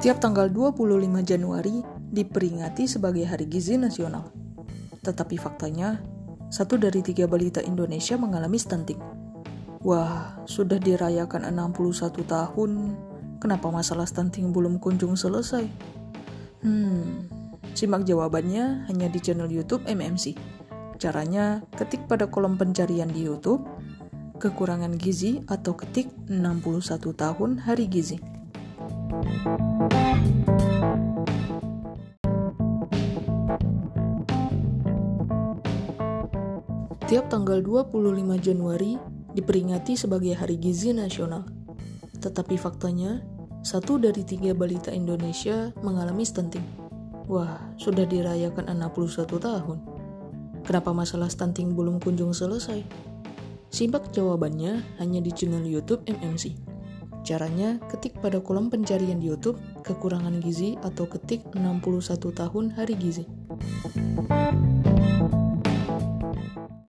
Tiap tanggal 25 Januari diperingati sebagai Hari Gizi Nasional. Tetapi faktanya, satu dari tiga balita Indonesia mengalami stunting. Wah, sudah dirayakan 61 tahun, kenapa masalah stunting belum kunjung selesai? Hmm, simak jawabannya hanya di channel YouTube MMC. Caranya, ketik pada kolom pencarian di YouTube, kekurangan gizi atau ketik 61 tahun hari gizi. Tiap tanggal 25 Januari diperingati sebagai Hari Gizi Nasional. Tetapi faktanya, satu dari tiga balita Indonesia mengalami stunting. Wah, sudah dirayakan 61 tahun. Kenapa masalah stunting belum kunjung selesai? Simak jawabannya hanya di channel YouTube MMC. Caranya, ketik pada kolom pencarian di YouTube kekurangan gizi atau ketik 61 tahun hari gizi.